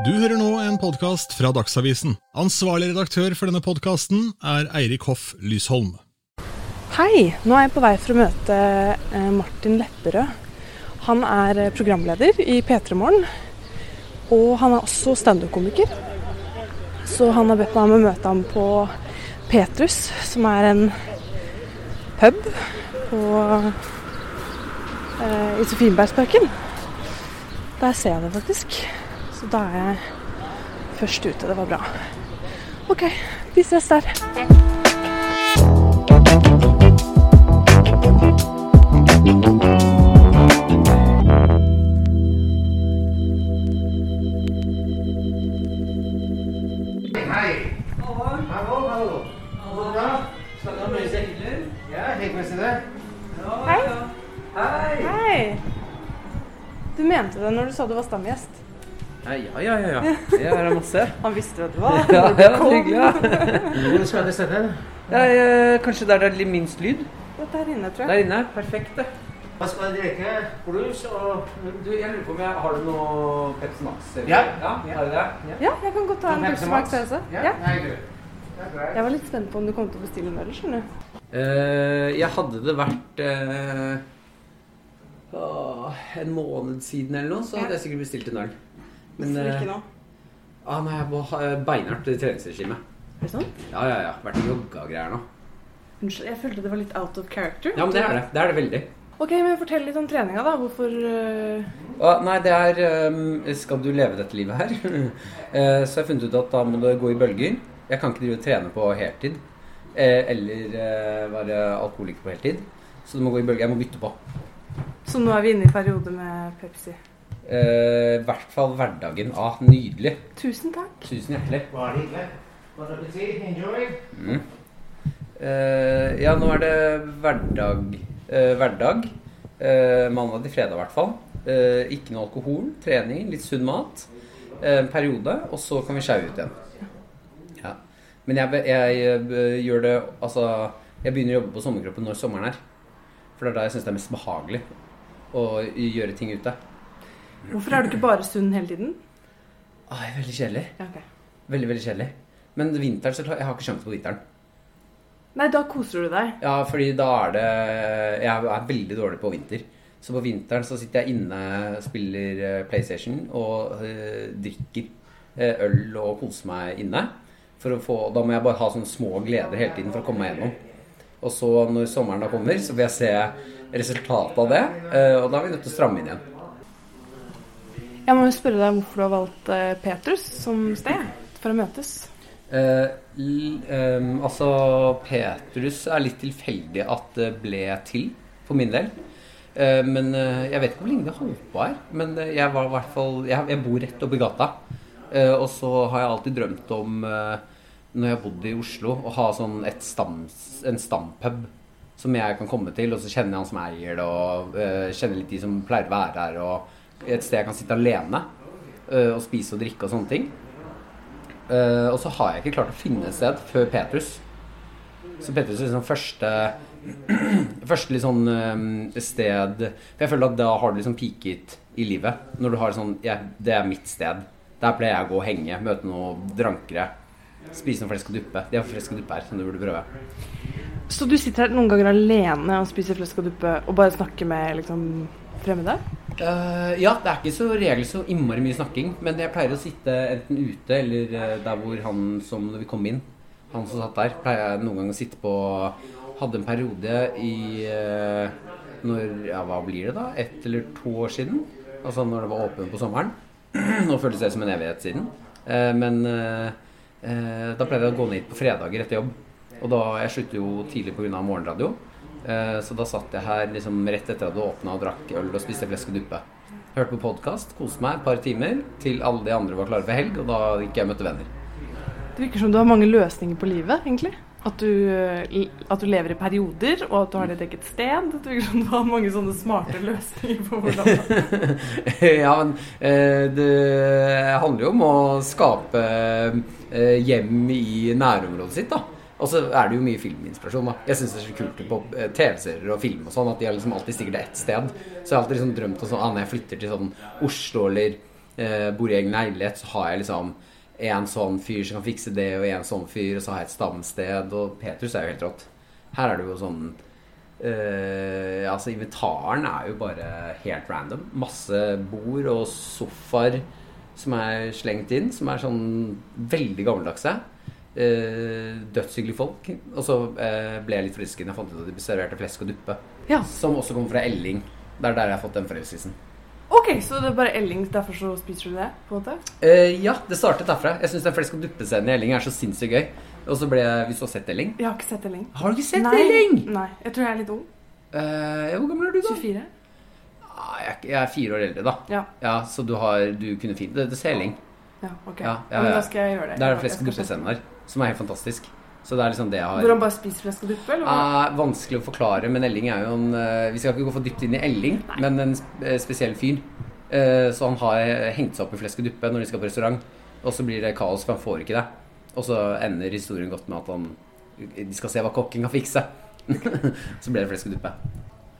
Du hører nå en podkast fra Dagsavisen. Ansvarlig redaktør for denne podkasten er Eirik Hoff Lysholm. Hei! Nå er jeg på vei for å møte eh, Martin Lepperød. Han er eh, programleder i P3 Morgen, og han er også standup-komiker. Så han har bedt meg om å møte ham på Petrus, som er en pub på, eh, i Sofienbergsparken. Der ser jeg det faktisk. Så da er jeg først ute. Det var bra. OK, vi ses der. Hei. Hei! Du mente det når du sa du var stamgjest. Ja, ja, ja. ja, ja. Jeg er det masse. Han visste hvem du var. Ja, ja, det var hyggelig. Ja. Hvor skal det sende? Ja, eh, kanskje der det er litt minst lyd? Ja, der inne, tror jeg. Der inne? Perfekt, det. Hva skal dere drikke? Blues og Du, jeg lurer på om jeg Har du noe Pepsi Max? eller? Ja. ja. Har du det? Ja. Ja, jeg kan godt ta en Pepsi Max? Ja? Ja. Nei, du. Det er greit. Jeg var litt spent på om du kom til å bestille en eller skjønner du. Uh, jeg hadde det vært uh, en måned siden eller noe, så hadde jeg sikkert bestilt en øl. Men Hvorfor ikke eh, nå? ah, nei, jeg må ha beinhardt treningsregime. Er det sånn? Ja, ja, ja. Vært i jogga-greier nå. Unnskyld, jeg følte det var litt out of character. Ja, men det er det. Det er det veldig. Ok, men fortell litt om treninga, da. Hvorfor uh... ah, nei, det er um, Skal du leve dette livet her? Eh, så jeg har funnet ut at da må du gå i bølger. Jeg kan ikke drive og trene på heltid. eh, Eller eh, være alkoholiker på heltid. Så du må gå i bølger. Jeg må bytte på. Så nå er vi inne i periode med Pepsi. Eh, I hvert fall hverdagen. Ah, nydelig. Tusen takk. Tusen hjertelig. Bare hyggelig. Bon appétit. Enjoy. Mm. Eh, ja, nå er det hverdag. eh, hverdag. Eh, mandag til fredag, i hvert fall. Eh, ikke noe alkohol, trening, litt sunn mat. eh, En periode, og så kan vi sjaue ut igjen. Ja. Men jeg, jeg, jeg, gjør det Altså, jeg begynner å jobbe på sommerkroppen når sommeren er. For det er da jeg syns det er mest behagelig å gjøre ting ute. Hvorfor er du ikke bare sunn hele tiden? Ah, jeg er veldig kjedelig. Ja, ok. Veldig, veldig kjedelig. Men vinteren så jeg har ikke sjanse på vinteren. Nei, da koser du deg. Ja, fordi da er det Jeg er veldig dårlig på vinter. Så på vinteren så sitter jeg inne, spiller eh, PlayStation og øh, drikker eh, øl og koser meg inne. For å få, da må jeg bare ha sånne små gleder hele tiden for å komme meg gjennom. Og så når sommeren da kommer, så vil jeg se resultatet av det. og da er vi nødt til å stramme inn igjen. Jeg må jo spørre deg hvorfor du har valgt eh, Petrus som sted for å møtes. Eh, ehm, altså Petrus er litt tilfeldig at det ble til, for min del. Eh, men eh, Jeg vet ikke hvor lenge det holdt på her. Men jeg var i hvert fall Jeg, jeg bor rett oppi gata. Og så har jeg alltid drømt om, når jeg bodde i Oslo, å ha sånn stam, en stampub som jeg kan komme til, og så kjenner jeg han som eier det, og kjenner litt de som pleier å være her, og et sted jeg kan sitte alene eh, og spise og drikke og sånne ting. Eh, og så har jeg ikke klart å finne et sted før Petrus. Så Petrus er liksom første Første litt sånn eh, sted For jeg føler at da har du liksom peaket i livet. Når du har sånn ja, Det er mitt sted. Der pleier jeg å gå og henge, møte noen drankere. Spise noe flesk og duppe. De har flesk og duppe her, som du burde prøve. Så du sitter her noen ganger alene og spiser flesk og duppe og bare snakker med liksom fremmede? Eh, ja, det er ikke så regel så innmari mye snakking. Men jeg pleier å sitte enten ute eller eh, der hvor han som når vi kom inn, han som satt der, pleier jeg noen ganger å sitte på Hadde en periode i uh, når, ja, Hva blir det da? Ett eller to år siden. Altså når det var åpent på sommeren. Nå føles det som en evighet siden. Men da pleide jeg å gå ned hit på fredager etter jobb. Og da, Jeg slutter jo tidlig pga. morgenradio. Eh, Så da satt jeg her liksom rett etter at du åpna og drakk øl og spiste flesk og duppe. Hørte på podkast, koste meg et par timer til alle de andre var klare for helg, og da gikk jeg og møtte venner. Det virker som du har mange løsninger på livet, egentlig. At du, at du lever i perioder, og at du har ditt eget sted. Det virker som du har mange sånne smarte løsninger på hvordan ja, men eh, det handler jo om å skape eh, hjem i nærområdet sitt, da. Og så er det jo mye filminspirasjon. da Jeg syns det er så kult på eh, TV-serier og film og sånn at de har liksom alltid stikker til ett sted. Så jeg har alltid liksom drømt om sånn ah, når jeg flytter til sånn Oslo eller eh, bor i egen leilighet, så har jeg liksom en sånn fyr som kan fikse det, og en sånn fyr, og så har jeg et stamsted. Og Petrus er jo helt rått. Her er det jo sånn eh, Altså, inventaren er jo bare helt random. Masse bord og sofaer som er slengt inn, som er sånn veldig gammeldagse. Eh, dødshyggelige folk. Og så eh, ble jeg litt forelsket da jeg fant ut at de serverte flesk og duppe. Ja. Som også kommer fra Elling. Det er der jeg har fått den forelskelsen. Ok, så det er bare Elling, derfor så spiser du det? på en måte? Eh, ja, det startet derfra. Jeg syns den flesk og duppe-scenen i Elling er så sinnssykt gøy. Og så ble jeg Hvis du har sett Elling? Jeg har ikke sett Elling. Har du ikke sett Nei. Elling? Nei, jeg tror jeg er litt ung. Eh, hvor gammel er du, da? 24. Ah, jeg, er- jeg er fire år eldre, da. Ja. Ja, Så du har Du kunne fint Det, det ser Elling. Ja, ok. Ja, ja, Men da skal jeg gjøre det. Det er den flesk og duppe-scenen der, som er helt fantastisk. Så det er liksom det jeg har Hvor han bare spiser flesk og duppe? Eller? hva? Eh, vanskelig å forklare, men Elling er jo en eh, Vi skal ikke gå for dypt inn i Elling, men en eh, spesiell fyr. Eh, så han har hengt seg opp i flesk og duppe når de skal på restaurant. Og så blir det kaos, for han får ikke det. Og så ender historien godt med at han De skal se hva kokken kan fikse. så blir det flesk og duppe.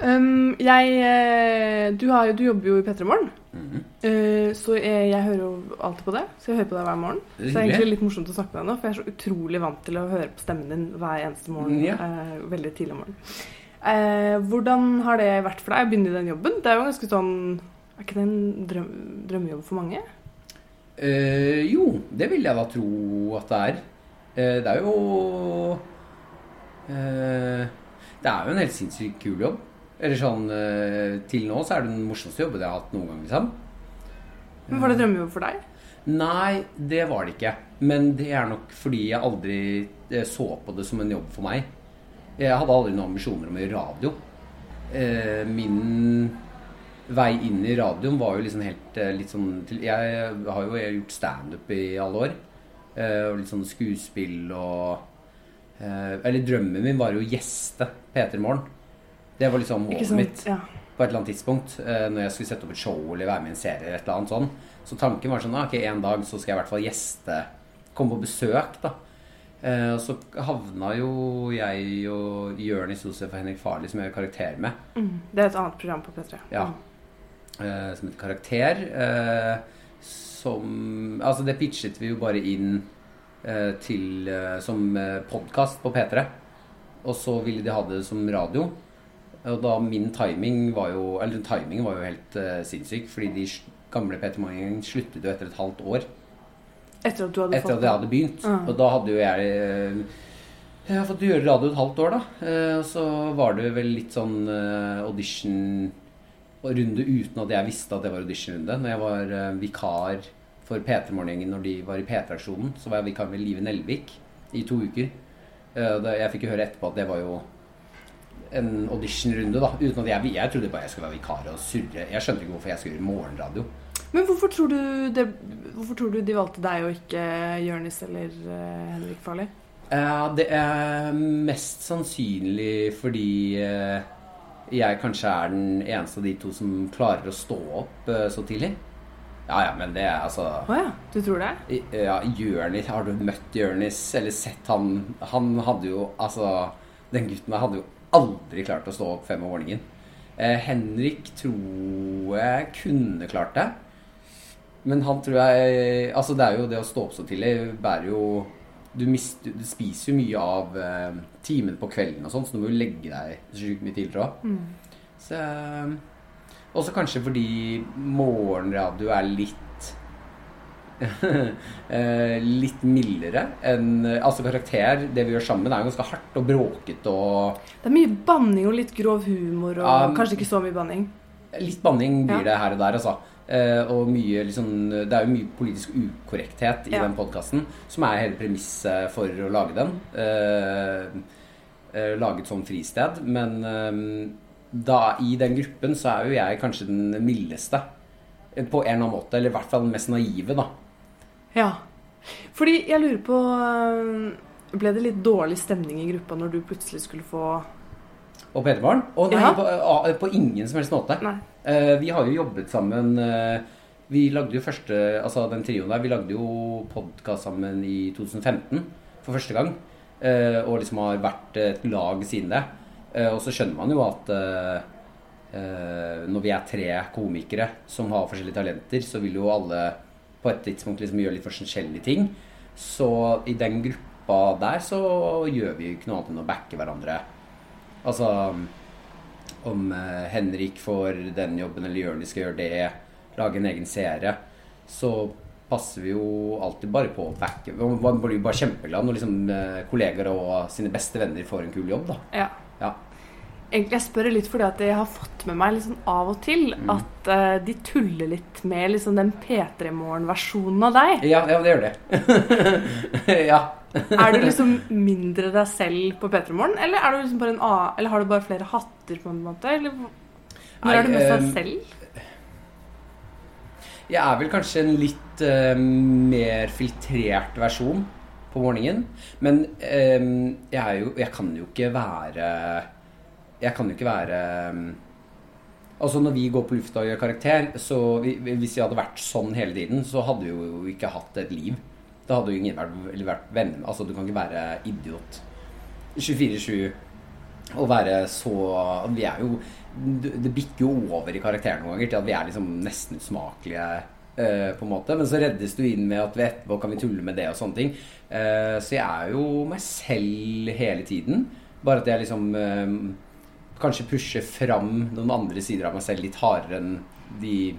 Um, jeg du, har du jobber jo i P3 Morgen. Eh, så jeg, jeg hører jo alltid på det. Så jeg hører på deg hver morgen. Det Så det er egentlig litt morsomt å snakke med deg nå, for jeg er så utrolig vant til å høre på stemmen din hver eneste morgen. Ja. eh, veldig tidlig om morgenen. Eh, hvordan har det vært for deg å begynne i den jobben? Det er jo ganske sånn Er ikke det en drøm, drømmejobb for mange? Eh, jo, det vil jeg da tro at det er. Eh, det er jo eh, Det er jo en helt sinnssykt kul jobb. Eller sånn eh, Til nå så er det den morsomste jobben jeg har hatt noen gang, liksom. Men Var det drømmejobb for deg? Nei, det var det ikke. Men det er nok fordi jeg aldri eh, så på det som en jobb for meg. Jeg hadde aldri noen ambisjoner om å gjøre radio. Eh, min vei inn i radioen var jo liksom helt eh, litt sånn Jeg har jo gjort standup i alle år. Eh, og litt sånn skuespill og eh, Eller drømmen min var jo å gjeste P3 Morgen. Det var liksom målet mitt? Ja. på et eller annet tidspunkt eh, når jeg skulle sette opp et show eller være med i en serie. eller et eller annet sånn. Så tanken var sånn ah, ok, en dag så skal jeg i hvert fall gjeste, komme på besøk. da. Eh, og så havna jo jeg og Jonis Josef og Henrik Farley, som jeg gjør karakter med, Mm. Det er et annet program på P3. Ja. eh, som et karakter. Eh, som Altså, det pitchet vi jo bare inn eh, til som podkast på P3. Og så ville de ha det som radio. Og da min timing var jo Eller timingen var jo helt uh, sinnssyk, fordi de gamle Peter Mangen sluttet jo etter et halvt år. Etter at du hadde Etter at jeg hadde begynt. Mm. Og da hadde jo jeg eh, Jeg har fått gjøre radio et halvt år, da. Eh, Og så var det vel litt sånn audition-runde uten at jeg visste at det var auditionrunde. Når jeg var vikar for P3-morgengjengen når de var i P3-aksjonen, så var jeg vikar med Live Nelvik i to uker. Jeg fikk jo høre etterpå at det var jo en auditionrunde, da. Uten at jeg, jeg trodde bare jeg skulle være vikar og surre. Jeg skjønte ikke hvorfor jeg skulle gjøre morgenradio. Men hvorfor tror, du det, hvorfor tror du de valgte deg og ikke Jørnis eller eh, Henrik Farley? Ja, det er mest sannsynlig fordi eh, jeg kanskje er den eneste av de to som klarer å stå opp eh, så tidlig. Ja, ja, men det er altså Å ja, du tror det? Ja, Jørnis, har du møtt Jørnis eller sett han? Han hadde jo Altså, den gutten der hadde jo aldri klart å stå opp fem om morgenen. Eh, Henrik tror jeg kunne klart det. Men han tror jeg Altså, det er jo det å stå opp så tidlig bærer jo Du, mister, du spiser jo mye av eh, timen på kvelden og sånn, så du må jo legge deg sjukt mye tidligere òg. Så Også kanskje fordi morgenradio er litt eh, litt mildere enn Altså karakter, det vi gjør sammen, er jo ganske hardt og bråkete og Det er mye banning og litt grov humor og Ja, kanskje ikke så mye banning. Litt banning blir Ja. det her og der, altså. Eh, og mye liksom Det er jo mye politisk ukorrekthet i Ja. den podkasten, som er hele premisset for å lage den. Eh, eh, laget som fristed. Men eh, da i den gruppen så er jo jeg kanskje den mildeste. eh, På en eller annen måte. Eller i hvert fall den mest naive, da. Ja. Fordi jeg lurer på øh, Ble det litt dårlig stemning i gruppa når du plutselig skulle få Og Pederbarn? Å nei, Ja. på, ah, på ingen som helst måte. Eh, vi har jo jobbet sammen eh, Vi lagde jo første Altså den trioen der Vi lagde jo podkast sammen i 2015 for første gang. eh, og liksom har vært et lag siden det. Eh, og så skjønner man jo at Når vi er tre komikere som har forskjellige talenter, så vil jo alle på et tidspunkt liksom gjør litt forskjellige ting. Så i den gruppa der så gjør vi jo ikke noe annet enn å backe hverandre. Altså om eh, Henrik får den jobben, eller Jonis skal gjøre det, lage en egen serie, så passer vi jo alltid bare på å backe. Man blir jo bare kjempeglad når liksom, kollegaer og sine beste venner får en kul jobb, da. Ja. Ja. Egentlig jeg spør litt fordi at jeg har fått med meg liksom av og til Mm. at uh, de tuller litt med liksom den P3 Morgen-versjonen av deg. Ja, ja, det gjør det. ja. Er du liksom mindre deg selv på P3 Morgen, eller, er du liksom bare en A, eller har du bare flere hatter på en måte? Eller når er du mest deg ehm, selv? Jeg er vel kanskje en litt uh, mer filtrert versjon på morgenen. Men um, jeg, jo, jeg kan jo ikke være Jeg kan jo ikke være eh, Altså Når vi går på lufta og gjør karakter, så vi, hvis vi hadde vært sånn hele tiden, så hadde vi jo ikke hatt et liv. Da hadde jo ingen vært, vært venner Altså Du kan ikke være idiot 24-7 og være så Vi er jo Det bikker jo over i karakteren noen ganger til at vi er liksom nesten usmakelige. Uh, på en måte, Men så reddes du inn med at vi etterpå kan vi tulle med det og sånne ting. Uh, så jeg er jo meg selv hele tiden. Bare at jeg liksom eh, kanskje pushe fram noen andre sider av meg selv litt hardere enn de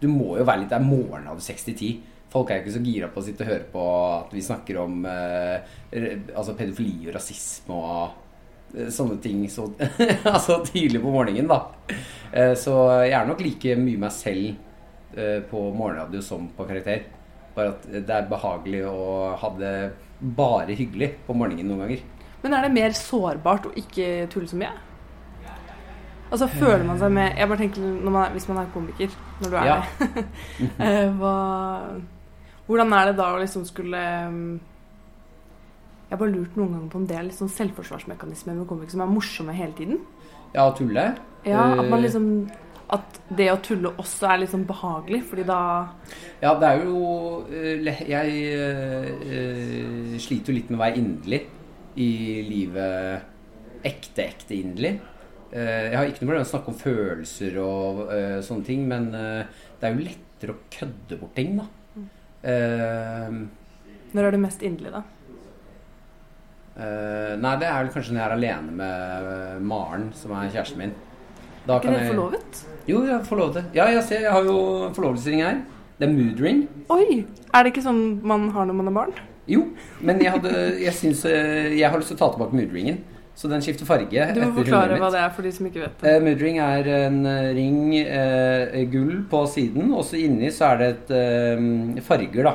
Du må jo være litt Det er av 60-10. Folk er jo ikke så gira på å sitte og høre på at vi snakker om eh, altså pedofili og rasisme og eh, sånne ting så altså tidlig på morgenen, da. Eh, så jeg er nok like mye meg selv eh, på morgenradio som på karakter. Bare at det er behagelig å ha det bare hyggelig på morgenen noen ganger. Men er det mer sårbart å ikke tulle så mye? Altså føler man seg med Jeg bare tenker man Hvis man er komiker, når du er Ja. det eh, hva, Hvordan er det da å liksom skulle um, Jeg har bare lurt noen ganger på om det er litt sånn selvforsvarsmekanismer med komikere som er morsomme hele tiden. Ja, tulle. Ja, At man Eh, liksom At det å tulle også er litt sånn behagelig, fordi da Ja, det er jo eh, Jeg sliter jo litt med å være inderlig i livet. Ekte, ekte inderlig. Eh, jeg har ikke noe problem med å snakke om følelser og uh, sånne ting, men uh, det er jo lettere å kødde bort ting, da. Eh, Når er du mest inderlig, da? nei, det er vel kanskje når jeg er alene med Maren, som er kjæresten min. Da Er ikke dere forlovet? Jo, jeg er forlovet. Ja, jeg ser, jeg har jo forlovelsesring her. Det er mood ring. Oi! Er det ikke sånn man har når man er barn? Jo, men jeg, hadde, jeg, syns, jeg har lyst til å ta tilbake moodringen. Så den skifter farge. Du må forklare hva det er for de som ikke vet det. Uh, moodring er en eh, ring uh, gull på siden, og så inni så er det et uh, farger, da.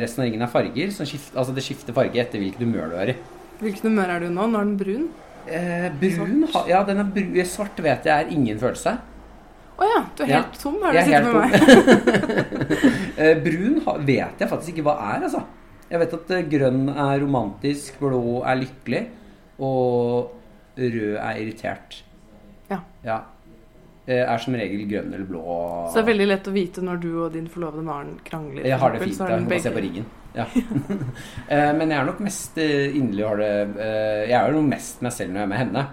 Resten av ringen er farger. Så skift, altså det skifter farge etter hvilket humør du er i. Hvilken humør er du nå? Nå er den brun. Brun ha- Ja, den er brun. Svart vet jeg er ingen følelse. Å ja, du er Ja. helt tom. Har du Jeg er med meg? Brun ha- vet jeg faktisk ikke hva er, altså. Jeg vet at grønn er romantisk, blå er lykkelig, og rød er irritert. Ja. Ja. Eh, Er som regel grønn eller blå. Så det er veldig lett å vite når du og din forlovede Maren krangler. Jeg har det fint. Jeg Hun må se på riggen. Ja. Eh, Men jeg er nok mest eh, inderlig har det Jeg er jo mest meg selv når jeg er med henne.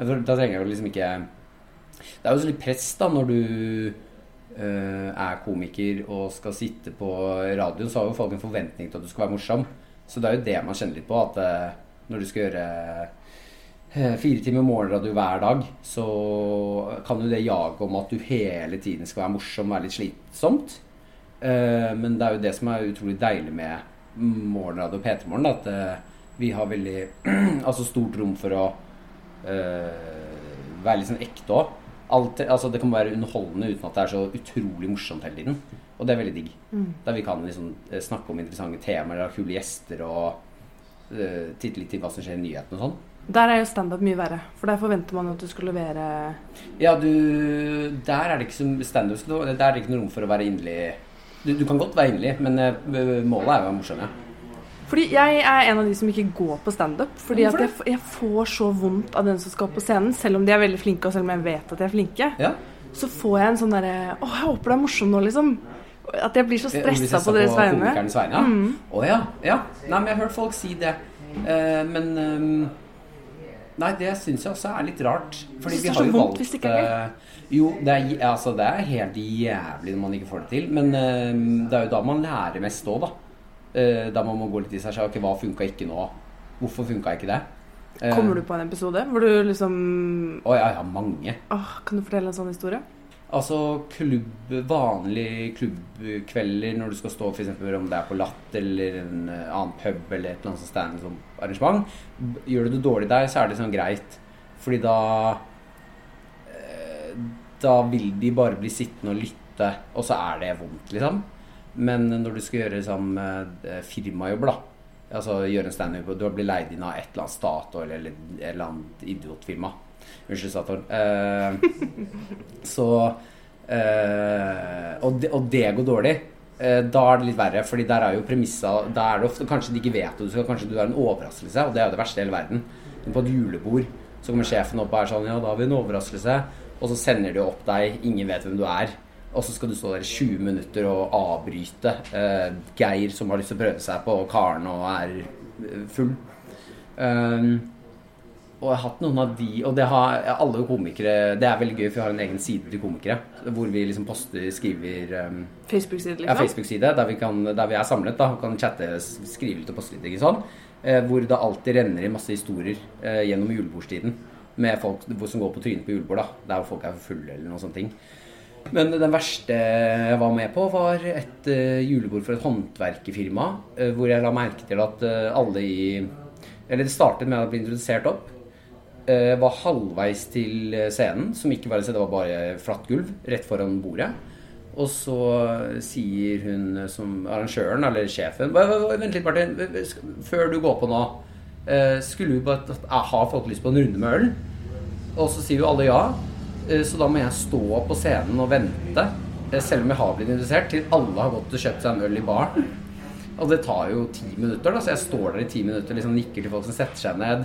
Da trenger jeg jo liksom ikke Det er jo så litt press da når du er komiker og skal sitte på radioen, så har jo folk en forventning til at du skal være morsom. Så det er jo det man kjenner litt på. At når du skal gjøre eh, fire timer morgenradio hver dag, så kan jo det jaget om at du hele tiden skal være morsom, være litt slitsomt. Eh, men det er jo det som er utrolig deilig med morgenradio og P3 Morgen, at eh, vi har veldig altså stort rom for å være litt sånn ekte òg. Altså, det kan være underholdende uten at det er så utrolig morsomt hele tiden. Og det er veldig digg. Der vi kan liksom snakke om interessante temaer, ha kule gjester og titte litt til hva som skjer i nyhetene og sånn. Der er jo standup mye verre, for der forventer man at du skal levere Ja, du Der er det ikke som standup. Der er det ikke noe rom for å være inderlig. Du, du kan godt være inderlig, men eh, målet er jo å være morsom. Ja. Fordi jeg er en av de som ikke går på standup. Fordi at jeg, jeg får så vondt av den som skal på scenen, selv om de er veldig flinke, og selv om jeg vet at de er flinke. Ja. Så får jeg en sånn derre Å, jeg håper du er morsom nå, liksom. At jeg blir så Eh, stressa på deres vegne. Å ja. ja. Oh, ja. ja. Nei, men jeg har hørt folk si det. Uh, men um, Nei, det syns jeg også er litt rart. Fordi vi det har så jo valgt hvis ikke er det. Jo, det er, altså, det er helt jævlig når man ikke får det til. Men uh, det er jo da man lærer mest òg, da. Eh, da man må gå litt i seg selv. Ok, hva funka ikke nå? Hvorfor funka ikke det? Kommer du på en episode hvor du liksom Å ja, ja, mange. Oh, Kan du fortelle en sånn historie? Altså klubb, vanlige klubbkvelder når du skal stå f.eks. om det er på Latt eller en eh, annen pub eller et eller annet sånt som arrangement. Gjør du det dårlig der, så er det sånn greit. Fordi da eh, Da vil de bare bli sittende og lytte, og så er det vondt, liksom. Men når du skal gjøre eh, firmajobb, da Altså gjøre en standup og du blir leid inn av et eller annet Statoil eller et eller annet idiotfirma. Unnskyld, Statoil. Eh, så eh, og, det, og det går dårlig. Eh, da er det litt verre, Fordi der er jo premissa Da er det ofte kanskje de ikke vet det, kanskje du er en overraskelse. Og det er jo det verste i hele verden. På et julebord så kommer sjefen opp og er sånn Ja, da har vi en overraskelse. Og så sender de opp deg, ingen vet hvem du er. Og så skal du stå der i 20 minutter og avbryte eh, Geir som har lyst til å prøve seg på Karen og er full. Um, og jeg har hatt noen av de Og det har alle komikere Det er veldig gøy, for vi har en egen side til komikere. Hvor vi liksom poster, skriver um, Facebook-side, ja, liksom? Facebook-side der, vi der vi er samlet. da Kan chatte, skrive litt og poste litt. ikke sånn eh, Hvor det alltid renner i masse historier eh, gjennom julebordstiden. Med folk som går på trynet på julebord. da Der folk er for fulle eller noen sånne ting. Men den verste jeg var med på, var et uh, julebord for et håndverkerfirma. Uh, hvor jeg la merke til at uh, alle i Eller det startet med å bli introdusert opp. Eh, var halvveis til eh, scenen, som ikke var en scene, det var bare flatt gulv rett foran bordet. Og så sier hun eh, som arrangøren, eller sjefen «Hva- hva- hva- Vent litt, Martin. Før du går på nå, eh, skulle du bare ha folk lyst på en runde med øl? Og så sier jo alle ja. Eh, Så da må jeg stå på scenen og vente, eh, selv om jeg har blitt interessert, til alle har gått og kjøpt seg en øl i baren. Og det tar jo ti minutter, da, så jeg står der i ti minutter og liksom nikker til folk som setter seg ned.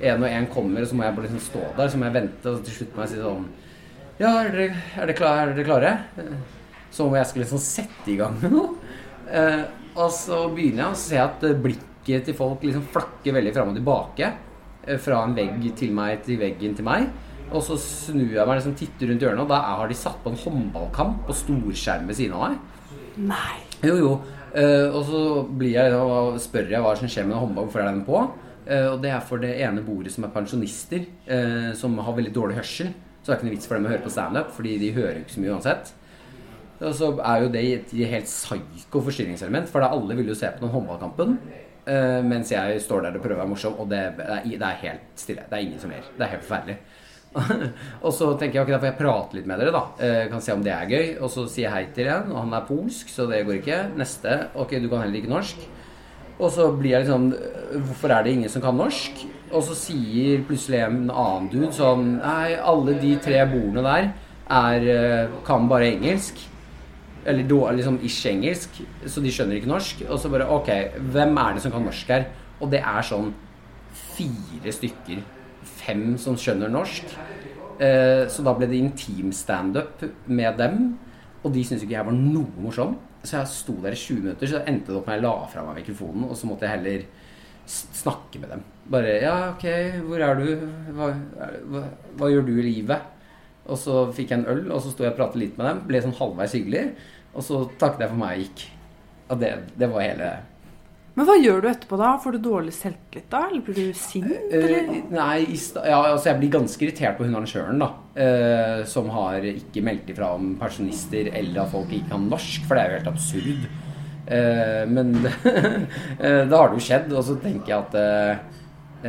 En og en kommer, og så må jeg bare liksom stå der, så må jeg vente, og til slutt må jeg si sånn Ja, er dere, er dere, klare? Er dere klare? Som om jeg skulle liksom sette i gang med noe. Eh, og så begynner jeg, og så ser jeg at blikket til folk liksom flakker veldig fram og tilbake. eh, Fra en vegg til meg til veggen til meg. Og så snur jeg meg liksom titter rundt hjørnet, og da har de satt på en håndballkamp på storskjerm ved siden av meg. Nei. Jo, jo. Eh, og så blir jeg, og spør jeg hva som skjer med den håndball, hvorfor er den på? Eh, og det er for det ene bordet som er pensjonister, eh, som har veldig dårlig hørsel. Så det er ikke noe vits for dem å høre på standup, fordi de hører ikke så mye uansett. Og så er jo det et helt psyko forstyrringselement, for da alle vil jo se på den håndballkampen. eh, mens jeg står der og prøver å være morsom, og det, det, er, helt stille. Det er ingen som ler. Det er helt forferdelig. og så tenker jeg ok, da får jeg prate litt med dere, da. Kan se om det er gøy. Og så sier jeg hei til en, og han er polsk, så det går ikke. Neste. Ok, du kan heller ikke norsk. Og så blir jeg liksom Hvorfor er det ingen som kan norsk? Og så sier plutselig en annen dude sånn Nei, alle de tre bordene der er, eh, kan bare engelsk. Eller liksom ish engelsk, så de skjønner ikke norsk. Og så bare Ok, hvem er det som kan norsk her? Og det er sånn fire stykker. Fem som skjønner norsk. Eh, så da ble det intim standup med dem. Og de syntes ikke jeg var noe morsom. Så jeg sto der i 20 minutter, så endte det opp med at jeg la fra meg mikrofonen, og så måtte jeg heller snakke med dem. Bare Ja, ok, hvor er du? Hva, hva, hva gjør du i livet? Og så fikk jeg en øl, og så sto jeg og pratet litt med dem. Ble sånn halvveis hyggelig. Og så takket jeg for meg og gikk. Og det, det var hele Men hva gjør du etterpå da? Får du dårlig selvtillit da? Eller blir du sint? Eller? Eh, nei, ja, altså jeg blir ganske irritert på hun arrangøren, da. eh, som har ikke meldt ifra om pensjonister eller at folk ikke kan norsk, for det er jo helt absurd. Eh, men eh, da har det jo skjedd, og så tenker jeg at eh,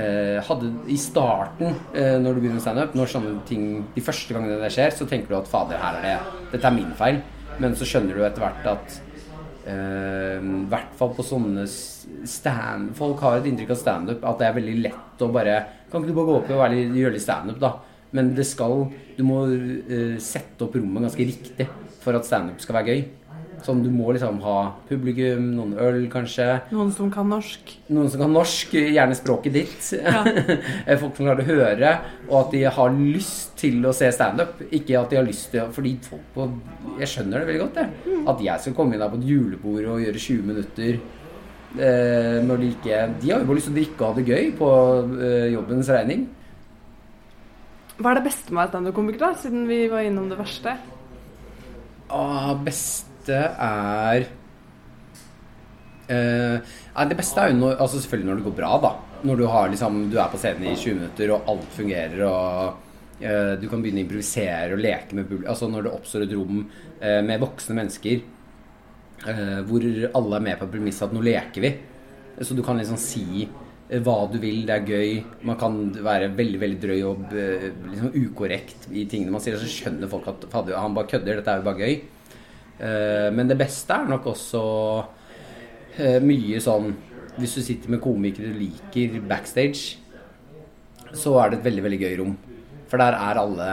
eh, hadde I starten, eh, når du begynner standup, når sånne ting De første gangene det skjer, så tenker du at fader, her er det Dette er min feil. Men så skjønner du etter hvert at Eh, I hvert fall på sånne stand Folk har et inntrykk av standup at det er veldig lett å bare Kan ikke du bare gå opp og litt, gjøre litt standup, da? Men det skal Du må uh, sette opp rommet ganske riktig for at standup skal være gøy. Sånn, du må liksom ha publikum, noen øl kanskje. Noen som kan norsk? Noen som kan norsk, gjerne språket ditt. Ja. Folk som klarer å høre, og at de har lyst til å se standup. Ikke at de har lyst til å Fordi folk på Jeg skjønner det veldig godt, jeg. At jeg skal komme inn der på et julebord og gjøre 20 minutter eh, når de ikke De har jo bare lyst til å drikke og ha det gøy på eh, jobbens regning. Hva er det beste med å være standup-komiker, da, siden vi var innom det verste? Ah, beste er eh, Det beste er jo når, altså selvfølgelig når det går bra, da. Når du, har, liksom, du er på scenen i 20 minutter, og alt fungerer, og eh, du kan begynne å improvisere og leke med publikum. Altså når det oppstår et rom eh, med voksne mennesker eh, hvor alle er med på premisset at nå leker vi. Så du kan liksom si eh, hva du vil, det er gøy. Man kan være veldig veldig drøy og eh, liksom ukorrekt i tingene man sier. Så skjønner folk at han bare kødder, dette er jo bare gøy. Eh, Men det beste er nok også eh, mye sånn Hvis du sitter med komikere du liker backstage, så er det et veldig, veldig gøy rom. For der er alle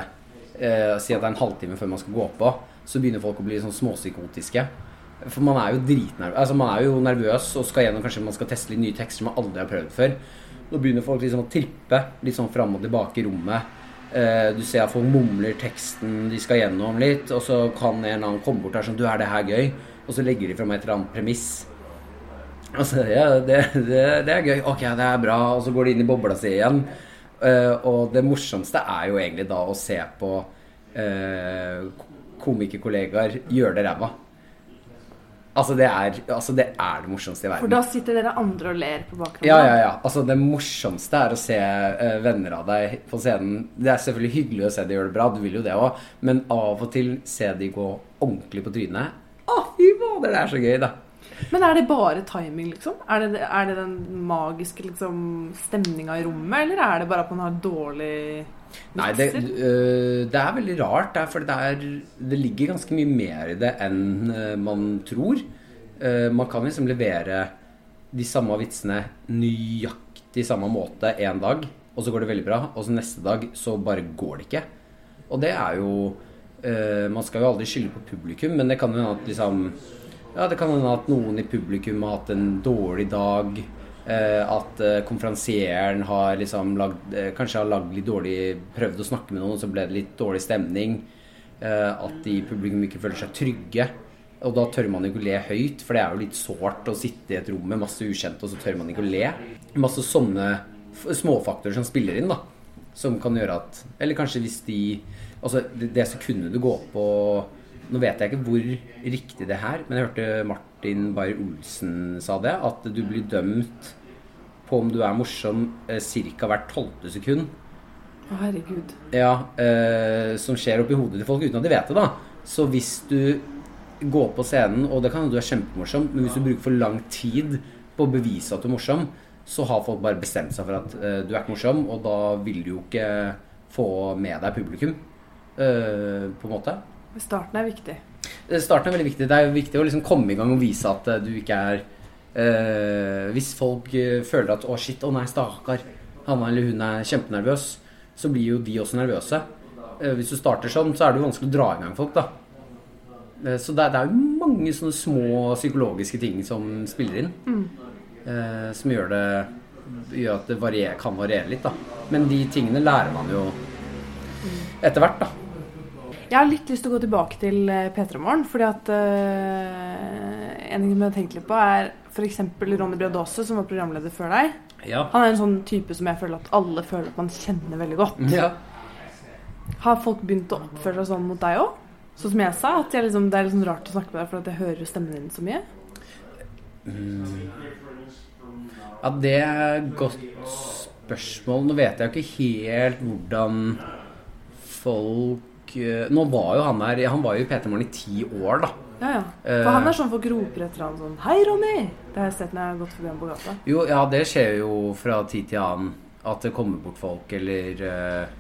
eh, Si at det er en halvtime før man skal gå på, så begynner folk å bli sånn småpsykotiske. For man er jo dritnervøs. Altså man er jo nervøs og skal gjennom Kanskje man skal teste litt nye tekster man aldri har prøvd før. Nå begynner folk liksom å trippe litt sånn fram og tilbake i rommet. Eh, du ser at folk mumler teksten de skal gjennom litt, og så kan en eller annen komme bort der sånn Du, er det her gøy? Og så legger de fram et eller annet premiss. Altså, ja, det, det, det er gøy. Ok, det er bra. Og så går de inn i bobla si igjen. Uh, og det morsomste er jo egentlig da å se på uh, komikerkollegaer gjøre det ræva. Altså det, er, altså det er det morsomste i verden. For da sitter dere andre og ler på bakgrunnen? Ja, ja, ja. Altså, det morsomste er å se uh, venner av deg på scenen. Det er selvfølgelig hyggelig å se de gjør det bra, du vil jo det òg, men av og til se de gå ordentlig på trynet. Å, fy fader, det er så gøy, da. Men er det bare timing, liksom? Er det, er det den magiske liksom, stemninga i rommet, eller er det bare at man har dårlig Nei, det, øh, det er veldig rart, for det, er, det ligger ganske mye mer i det enn øh, man tror. Uh, man kan liksom levere de samme vitsene nøyaktig samme måte en dag, og så går det veldig bra, og så neste dag så bare går det ikke. Og det er jo uh, Man skal jo aldri skylde på publikum, men det kan hende at liksom Ja, det kan hende at noen i publikum har hatt en dårlig dag. Eh, at eh, konferansieren har liksom lagd, eh, kanskje har lagd litt dårlig Prøvd å snakke med noen, og så ble det litt dårlig stemning. At de i publikum ikke føler seg trygge. Og da tør man ikke å le høyt, for det er jo litt sårt å sitte i et rom med masse ukjente, og så tør man ikke å le. Masse sånne småfaktorer som spiller inn, da. Som kan gjøre at Eller kanskje hvis de Altså, det, det sekundet du går på Nå vet jeg ikke hvor riktig det er, men jeg hørte Martin Beyer-Olsen sa det. At du blir dømt på om du er morsom eh, ca. hvert tolvte sekund. Å, herregud. Ja, eh, som skjer oppi hodet til folk uten at de vet det, da. Så hvis du går på scenen, og det kan hende du er kjempemorsom, men hvis du bruker for lang tid på å bevise at du er morsom, så har folk bare bestemt seg for at eh, du er ikke morsom, og da vil du jo ikke få med deg publikum, eh, på en måte. Starten er viktig. Eh, Starten er veldig viktig. Det er jo viktig å liksom komme i gang og vise at eh, du ikke er eh, Hvis folk føler at 'å, shit, å nei, stakkar', han eller hun er kjempenervøs, så blir jo de også nervøse. Hvis du starter sånn, så er det jo vanskelig å dra i gang folk, da. Så det er, det er jo mange sånne små psykologiske ting som spiller inn. Eh, som gjør det Gjør at det varier, kan variere litt, da. Men de tingene lærer man jo etter hvert, da. Jeg har litt lyst til å gå tilbake til eh, P3 Morgen. Fordi at uh, En ting som jeg har tenkt litt på, er f.eks. Ronny Bredåse, som var programleder før deg. Ja. Han er en sånn type som jeg føler at alle føler at man kjenner veldig godt. ja. Har folk begynt å oppføre seg sånn mot deg òg? Sånn som jeg sa, at jeg liksom, det er liksom rart å snakke med deg for at jeg hører stemmen din så mye. Ja, det er et godt spørsmål. Nå vet jeg jo ikke helt hvordan folk Nå var jo han der Han var jo i P3 Morgen i ti år, da. Ja, ja. Eh. For han er sånn folk roper etter han sånn Hei, Ronny! Det har jeg sett når jeg har gått forbi ham på gata. Jo, ja, det skjer jo fra tid til annen. At det kommer bort folk, eller uh,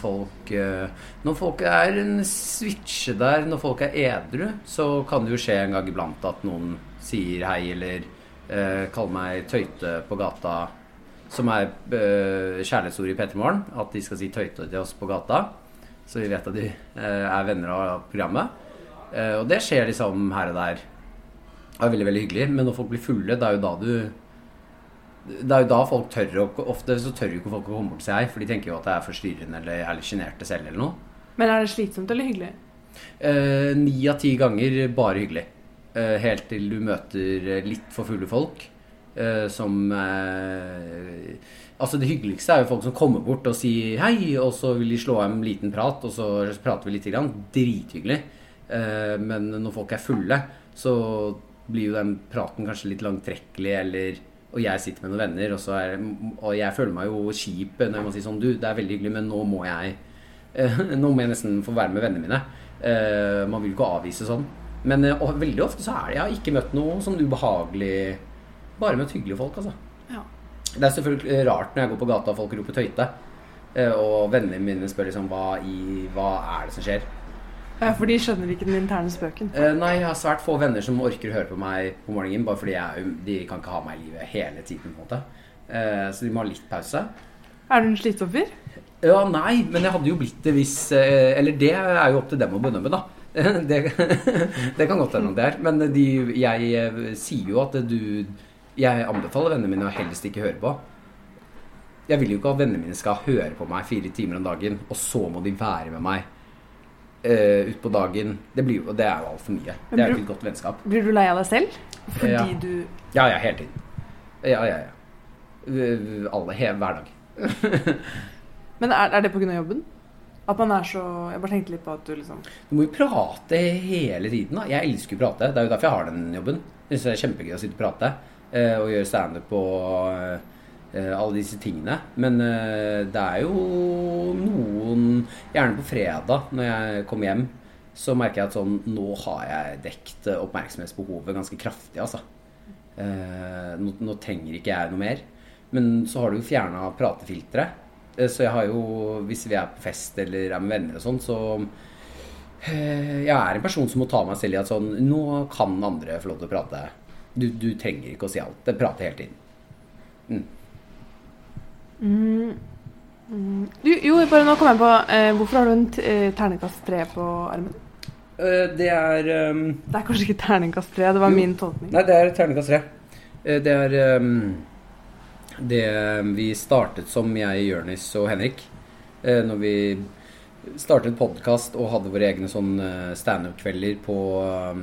folk uh, Når folk er en switche der, når folk er edru, så kan det jo skje en gang iblant at noen sier hei, eller uh, kaller meg tøyte på gata. Som er eh, kjærlighetsord i P3 Morgen. At de skal si tøyte til oss på gata. Så vi vet at de eh, er venner av programmet. Eh, og det skjer liksom her og der. Det er veldig, veldig hyggelig. Men når folk blir fulle, det er jo da du Det er jo da folk tør å Ofte så tør jo ikke folk å komme bort til seg, for de tenker jo at det er forstyrrende eller er litt sjenerte selv eller noe. Men er det slitsomt eller hyggelig? Eh, av ti ganger bare hyggelig. Eh, helt til du møter eh, litt for fulle folk. eh, som eh, Altså Det hyggeligste er jo folk som kommer bort og sier hei, og så vil de slå av en liten prat, og så prater vi litt. Grann. Drithyggelig. Eh, men når folk er fulle, så blir jo den praten kanskje litt langtrekkelig, eller og jeg sitter med noen venner, og, er, og jeg føler meg jo kjip når man sier sånn Du, det er veldig hyggelig, men nå må jeg eh, Nå må jeg nesten få være med vennene mine. Eh, man vil ikke avvise sånn. Men veldig ofte så er det Jeg har ikke møtt noe sånn ubehagelig Bare møtt hyggelige folk, altså. Det er selvfølgelig rart når jeg går på gata og folk roper tøyte. Eh, og vennene mine spør liksom hva, i, hva er det som skjer. Ja, For de skjønner ikke den interne spøken? Uh, nei, jeg har svært få venner som orker å høre på meg på morgenen. Bare fordi jeg, de kan ikke ha meg i livet hele tiden. på en måte Uh, Så de må ha litt pause. Er du en slitsom fyr? Ja, nei, men jeg hadde jo blitt det hvis uh, Eller det er jo opp til dem å bedømme, da. Det, det kan godt hende det er. Men de, jeg sier jo at du Jeg anbefaler vennene mine å helst ikke høre på. Jeg vil jo ikke at vennene mine skal høre på meg fire timer om dagen, og så må de være med meg uh, utpå dagen. Det, blir jo, det er jo altfor mye. Det er jo ikke et godt vennskap. Blir du lei av deg selv? Fordi Ja. du Ja, ja, hele tiden. Ja, ja, ja. Alle, he, hver dag. Men er, er det pga. jobben? At man er så Jeg bare tenkte litt på at du liksom Du må jo prate hele tiden. da. Jeg elsker å prate. Det er jo derfor jeg har den jobben. Jeg synes det er kjempegøy å sitte og prate eh, og gjøre standup og eh, alle disse tingene. Men eh, det er jo noen Gjerne på fredag når jeg kommer hjem, så merker jeg at sånn Nå har jeg dekt oppmerksomhetsbehovet ganske kraftig, altså. Nå, nå trenger ikke jeg noe mer. Men så har du jo fjerna pratefilteret. Så jeg har jo, hvis vi er på fest eller er med venner og sånn, så Jeg er en person som må ta meg selv i at sånn Nå kan andre få lov til å prate. Du, du trenger ikke å si alt. Det prater hele tiden. du, Jo, bare nå kom jeg på eh, Hvorfor har du en eh, terningkast tre på armen? Uh, Det er um, Det er kanskje ikke terningkast tre, det var Jo. min tolkning. Nei, det er terningkast tre. Uh, Det er um, det vi startet som jeg, Jørnis og Henrik. Uh, Når vi startet podkast og hadde våre egne sånn standup-kvelder på ehm,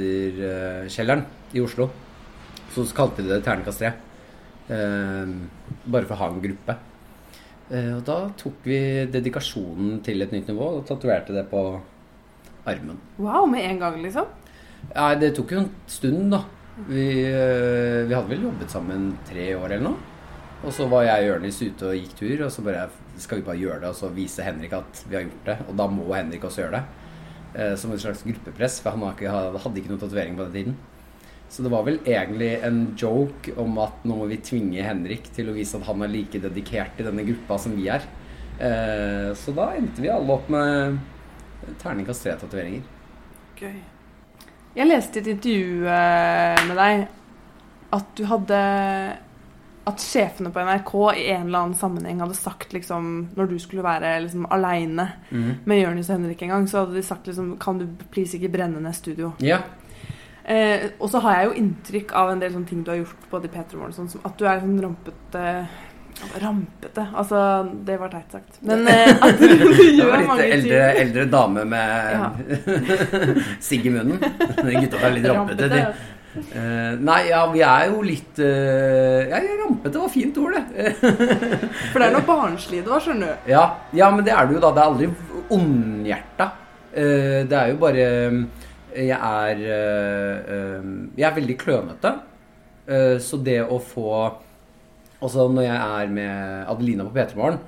Teaterkjelleren i Oslo. Så kalte vi det Terningkast tre. Eh, Bare for å ha en gruppe. Eh, Og da tok vi dedikasjonen til et nytt nivå og tatoverte det på armen. Wow, med en gang, liksom? Nei, det tok jo en stund, da. Vi, vi hadde vel jobbet sammen tre år eller noe. Og så var jeg og Jonis ute og gikk tur, og så bare skal vi bare gjøre det og så vise Henrik at vi har gjort det. Og da må Henrik også gjøre det. Eh, som et slags gruppepress, for han hadde ikke noen tatovering på den tiden. Så det var vel egentlig en joke om at nå må vi tvinge Henrik til å vise at han er like dedikert i denne gruppa som vi er. Eh, så da endte vi alle opp med terningkast tre-tatoveringer. Gøy. Jeg leste i et intervju eh, med deg at du hadde At sjefene på NRK i en eller annen sammenheng hadde sagt liksom Når du skulle være liksom aleine med Jonis og Henrik en gang, så hadde de sagt liksom Kan du please ikke brenne ned studio? Ja. Eh, og så har jeg jo inntrykk av en del sånne ting du har gjort både i P3 Morgen, sånn som at du er sånn rampete Rampete Altså, det var teit sagt. Men eh, at du, du gjør mange eldre, ting. eldre dame med Ja. sigg i munnen. De Gutta er litt rampete, de. Eh, nei, ja, vi er jo litt uh, Ja, rampete var fint ord, det. For det er noe barnslig det var, skjønner du. ja, ja, men det er det jo da. Det er aldri ondhjerta. Uh, det er jo bare Jeg er Jeg er veldig klønete. Så det å få Altså når jeg er med Adelina på P3 Morgen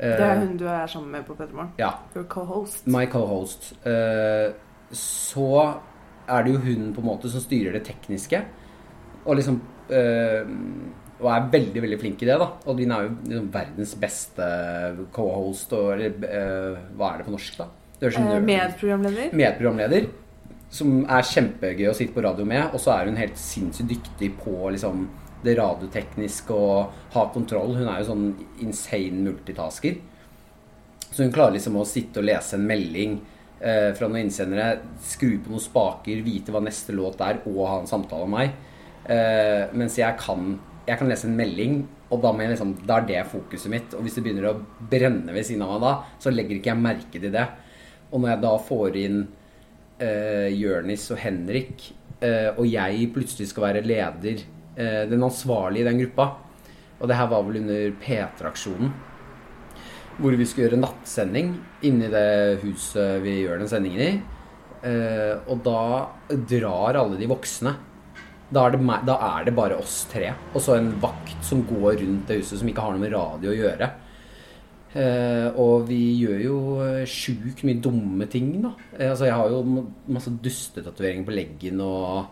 Det er hun du er sammen med på P3 Morgen. Ja. Your co-host. my co-host, så er det jo hun på en måte som styrer det tekniske. Og liksom øh, Og er veldig, veldig flink i det, da. Og hun er jo liksom verdens beste co-host, og eller øh, Hva er det på norsk, da? Eh, medprogramleder. Medprogramleder. Som er kjempegøy å sitte på radio med. Og så er hun helt sinnssykt dyktig på liksom det radiotekniske og ha kontroll. Hun er jo sånn insane multitasker. Så hun klarer liksom å sitte og lese en melding eh, fra noen innsendere, skru på noen spaker, vite hva neste låt er, og ha en samtale med meg. Eh, mens jeg kan, jeg kan lese en melding, og da, liksom, da er det fokuset mitt. Og hvis det begynner å brenne ved siden av meg da, så legger ikke jeg merke til det. Og når jeg da får inn eh, Jørnis og Henrik, eh, og jeg plutselig skal være leder eh, den ansvarlige i den gruppa. Og det her var vel under P3-aksjonen. Hvor vi skulle gjøre nattsending inni det huset vi gjør den sendingen i. Eh, og da drar alle de voksne. Da er, det da er det bare oss tre. Og så en vakt som går rundt det huset, som ikke har noe med radio å gjøre. Eh, og vi gjør jo eh, sjukt mye dumme ting, da. Eh, altså, jeg har jo masse dustetatoveringer på leggen og,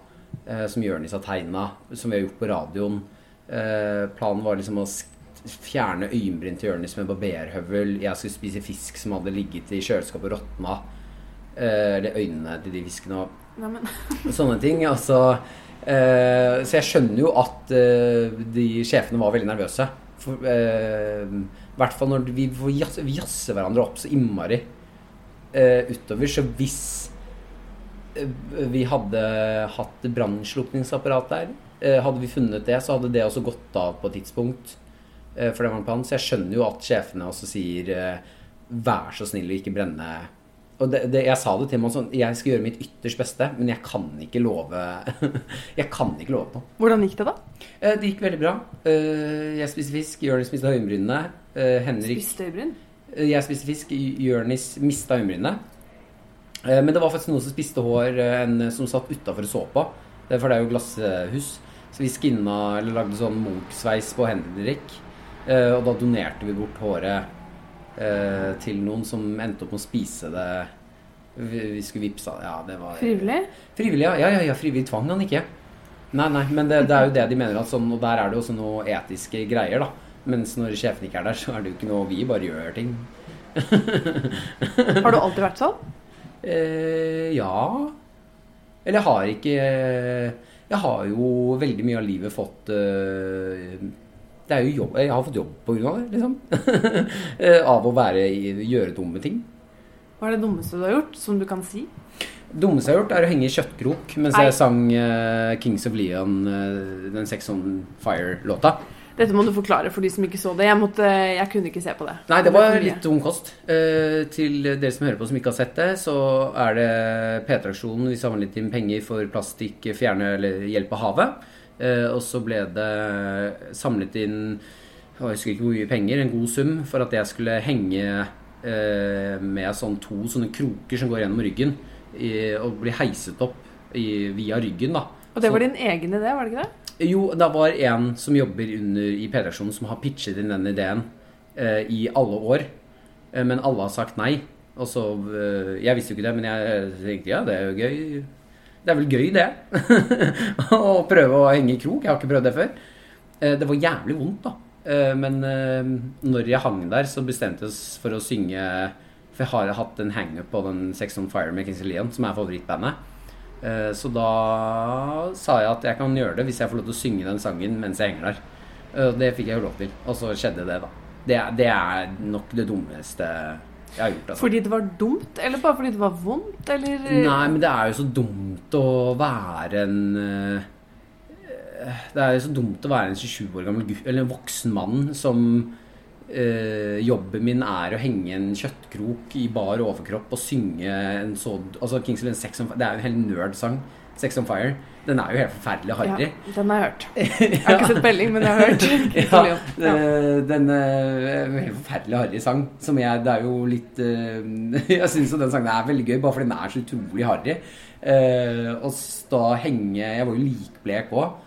eh, som Jonis har tegna, som vi har gjort på radioen. Eh, planen var liksom å sk- fjerne øyenbryn til Jonis med barberhøvel. Jeg skulle spise fisk som hadde ligget i kjøleskapet og råtna. Eh, eller øynene til de fiskene. og sånne ting. Altså, eh, så jeg skjønner jo at eh, de sjefene var veldig nervøse. For, eh, I hvert fall når vi, vi jazzer, vi jazzer hverandre opp så innmari eh, utover. Så hvis vi hadde hatt brannslukningsapparat der, hadde vi funnet det, så hadde det også gått av på et tidspunkt. Eh, for det var en plan. Så jeg skjønner jo at sjefene også sier eh, vær så snill å ikke brenne og det, det, jeg sa det til meg sånn Jeg skal gjøre mitt ytterst beste, men jeg kan ikke love Jeg kan ikke love noe. Hvordan gikk det, da? Eh, Det gikk veldig bra. Eh, Jeg spiste fisk, Jonis mista øyenbrynene. Eh, Henrik Spiste øyebryn? Eh, Jeg spiste fisk, Jonis mista øyenbrynene. Men det var faktisk noen som spiste hår, en som satt utafor og så på. Er For det er jo glasshus. Så vi skinna, eller lagde sånn Munch-sveis på Henrik. Eh, Og da donerte vi bort håret eh, til noen som endte opp med å spise det. Vi, vi skulle vippsa Ja, det var Frivillig? Frivillig, ja. Ja, ja, ja frivillig tvang han ikke. Nei, nei, men det, det er jo det de mener at sånn, og der er det jo også noe etiske greier, da. Mens når sjefen ikke er der, så er det jo ikke noe Vi bare gjør ting. Har du alltid vært sånn? Eh, ja. Eller jeg har ikke Jeg har jo veldig mye av livet fått eh, Det er jo jobb Jeg har fått jobb av det, liksom. Eh, av å være gjøre dumme ting. Hva er det dummeste du har gjort, som du kan si? dummeste jeg har gjort, er å henge i kjøttkrok mens Nei. jeg sang uh, Kings of Leon, uh, den Sex on Fire-låta. Dette må du forklare for de som ikke så det. Jeg, måtte, jeg kunne ikke se på det. Nei, det var litt tung kost. Eh, til dere som hører på som ikke har sett det, så er det P3-aksjonen. Vi samlet inn penger for plastikk, fjerne eller hjelpe havet. Eh, og så ble det samlet inn jeg husker ikke hvor mye penger, en god sum, for at jeg skulle henge eh, med sånn to sånne kroker som går gjennom ryggen, og bli heiset opp i, via ryggen, da. Og det var din egen idé, var det ikke det? jo, det var en som jobber under i P-reaksjonen som har pitchet inn den ideen eh, i alle år. Eh, men alle har sagt nei. Og så eh, Jeg visste jo ikke det, men jeg tenkte ja, det er jo gøy. Det er vel gøy, det. å prøve å henge i krok. Jeg har ikke prøvd det før. Eh, det var jævlig vondt, da. Eh, men eh, når jeg hang der, så bestemte jeg oss for å synge For jeg har hatt en hangup på den Sex on Fire med Kingsley Leon, som er favorittbandet. Så da sa jeg at jeg kan gjøre det hvis jeg får lov til å synge den sangen mens jeg henger der. Det fikk jeg jo lov til, og så skjedde det, da. Det er nok det dummeste jeg har gjort. Altså. Fordi det var dumt, eller bare fordi det var vondt, eller Nei, men det er jo så dumt å være en eh, Det er jo så dumt å være en 27 år gammel gutt, eller en voksen mann som eh, Jobben min er å henge en kjøttkrok i bar overkropp og synge en så Altså Kings Leon, Sex on Fire Det er jo en hel nerd-sang. Sex on Fire. Den er jo helt forferdelig harry. Ja, den har jeg hørt. Jeg har ikke sett Belling, men jeg har hørt. ja, Ja. eh, den eh, helt forferdelig harry sang. Som jeg Det er jo litt eh, Jeg syns jo den sangen er veldig gøy, bare fordi den er så utrolig harry. Og da henge Jeg var jo likblek òg.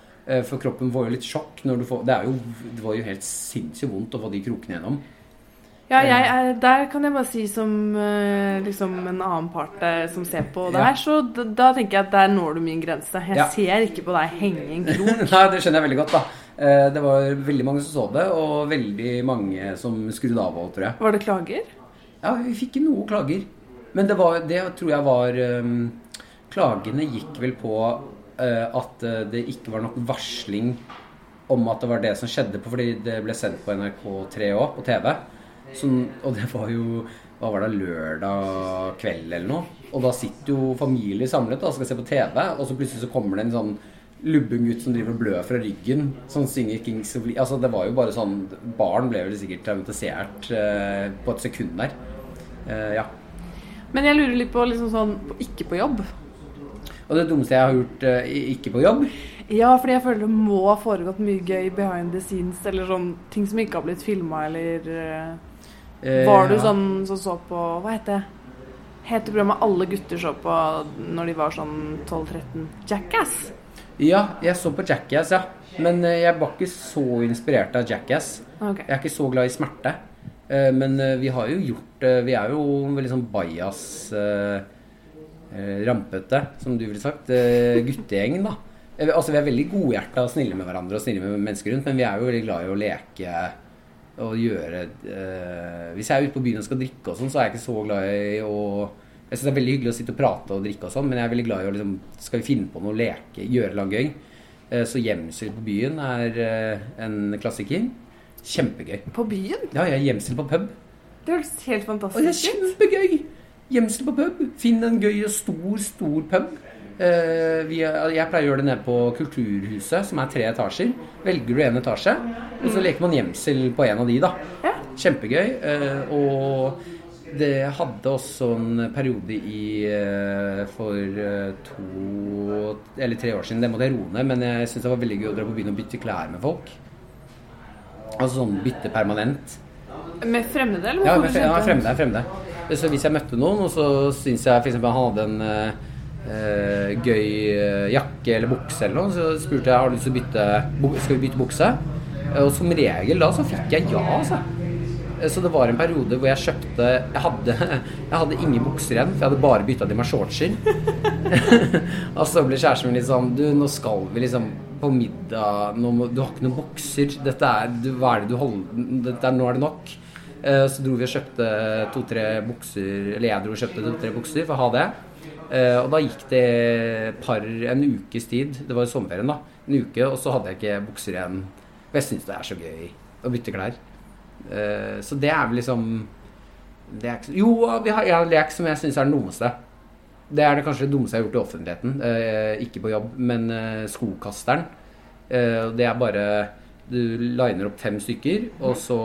For kroppen får jo litt sjokk når du får Det, er jo, det var jo helt sinnssykt vondt å få de krokene gjennom. Ja, jeg er, der kan jeg bare si som eh, liksom en annen part eh, som ser på det her, så da, da tenker jeg at der når du min grense. Jeg Ja. ser ikke på deg henge en krok. Nei, det skjønner jeg veldig godt, da. Eh, Det var veldig mange som så det, og veldig mange som skrudde av òg, tror jeg. Var det klager? Ja, vi fikk noe klager. Men det, var, det tror jeg var um, Klagene gikk vel på uh, at det ikke var nok varsling om at det var det som skjedde på, fordi det ble sendt på NRK3 òg, på TV. Sånn, og det var jo hva var det, lørdag kveld eller noe. Og da sitter jo familier samlet da, og skal se på TV, og så plutselig så kommer det en sånn lubben gutt som driver og blør fra ryggen, som synger Kings of Leon. Altså, det var jo bare sånn Barn ble vel sikkert traumatisert eh, på et sekund der. Eh, ja. Men jeg lurer litt på liksom sånn ikke på jobb. Og det dummeste jeg har gjort eh, ikke på jobb Ja, fordi jeg føler det må ha foregått mye gøy behind the scenes, eller sånn ting som ikke har blitt filma, eller eh, Var du ja. sånn som så på Hva heter det? Het programmet alle gutter så på når de var sånn 12-13? Jackass? Ja, jeg så på Jackass, ja. Men eh, jeg var ikke så inspirert av Jackass. Okay. Jeg er ikke så glad i smerte. Eh, Men eh, vi har jo gjort Vi er jo veldig sånn bajas Rampete, som du ville sagt. Guttegjengen, da. Altså, vi er veldig godhjerta og snille med hverandre og snille med mennesker rundt, men vi er jo veldig glad i å leke og gjøre eh, Hvis jeg er ute på byen og skal drikke og sånn, så er jeg ikke så glad i å Jeg syns det er veldig hyggelig å sitte og prate og drikke og sånn, men jeg er veldig glad i å liksom Skal vi finne på noe, leke, gjøre noe gøy? Eh, så gjemsel på byen er eh, en klassiker. Kjempegøy. På byen? Ja, jeg er gjemsel på pub. Det høres helt fantastisk ut. kjempegøy! Gjemsel på pub. Finn en gøy og stor, stor pub. Eh, vi jeg pleier å gjøre det nede på Kulturhuset, som er tre etasjer. Velger du en etasje, og så leker man gjemsel på en av de, da. Ja. Kjempegøy. eh, og det hadde også en periode i eh, for to eller tre år siden. Det måtte jeg roe ned, men jeg syns det var veldig gøy å dra på byen og bytte klær med folk. Altså sånn bytte permanent. Med fremmede, eller? Ja, med, fremmede. fremmede. Så hvis jeg møtte noen, og så syns jeg f.eks. han hadde en eh, gøy eh, jakke eller bukse eller noe, så spurte jeg har du lyst til å bytte skal vi bytte bukse. Og som regel da så fikk jeg ja, altså. Eh, Så det var en periode hvor jeg kjøpte Jeg hadde, jeg hadde ingen bukser igjen, for jeg hadde bare bytta til meg shortser. og så ble kjæresten min litt sånn Du, nå skal vi liksom på middag nå må, Du har ikke noen bukser. Dette er du, Hva er det du holder er, Nå er det nok. Eh, Så dro vi og kjøpte to-tre bukser Eller jeg dro og kjøpte to-tre bukser for å ha det. Eh, Og da gikk det par, en ukes tid. Det var i sommerferien, da. En uke, og så hadde jeg ikke bukser igjen. Og jeg syns det er så gøy å bytte klær. Eh, Så det er vel liksom det er ikke, Jo, vi har, en lek som jeg syns er den dummeste. Det er det kanskje det dummeste jeg har gjort i offentligheten. Eh, ikke på jobb, men skokasteren. Det er bare Du liner opp fem stykker, og så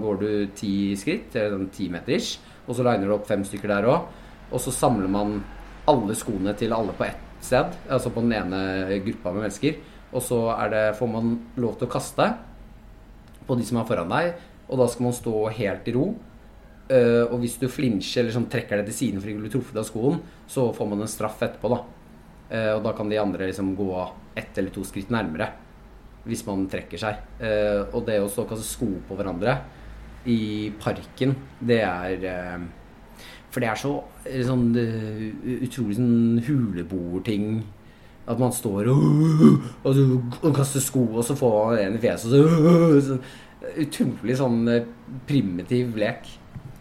går du ti skritt, eller sånn ti meters. Og så liner du opp fem stykker der òg. Og så samler man alle skoene til alle på ett sted. Altså på den ene gruppa med mennesker. Og så det, får man lov til å kaste på de som er foran deg. Og da skal man stå helt i ro. Uh, og hvis du flinsjer eller sånn trekker deg til siden fordi du blir truffet av skoen, så får man en straff etterpå, da. Uh, og da kan de andre liksom gå ett eller to skritt nærmere hvis man trekker seg. Uh, og det å stå og kaste sko på hverandre i parken, det er For det er så eh, sånn eh, utrolig sånn huleboerting. At man står og, og, og kaster sko, og så får man en i fjeset, så sånn, Utrolig sånn eh, primitiv lek.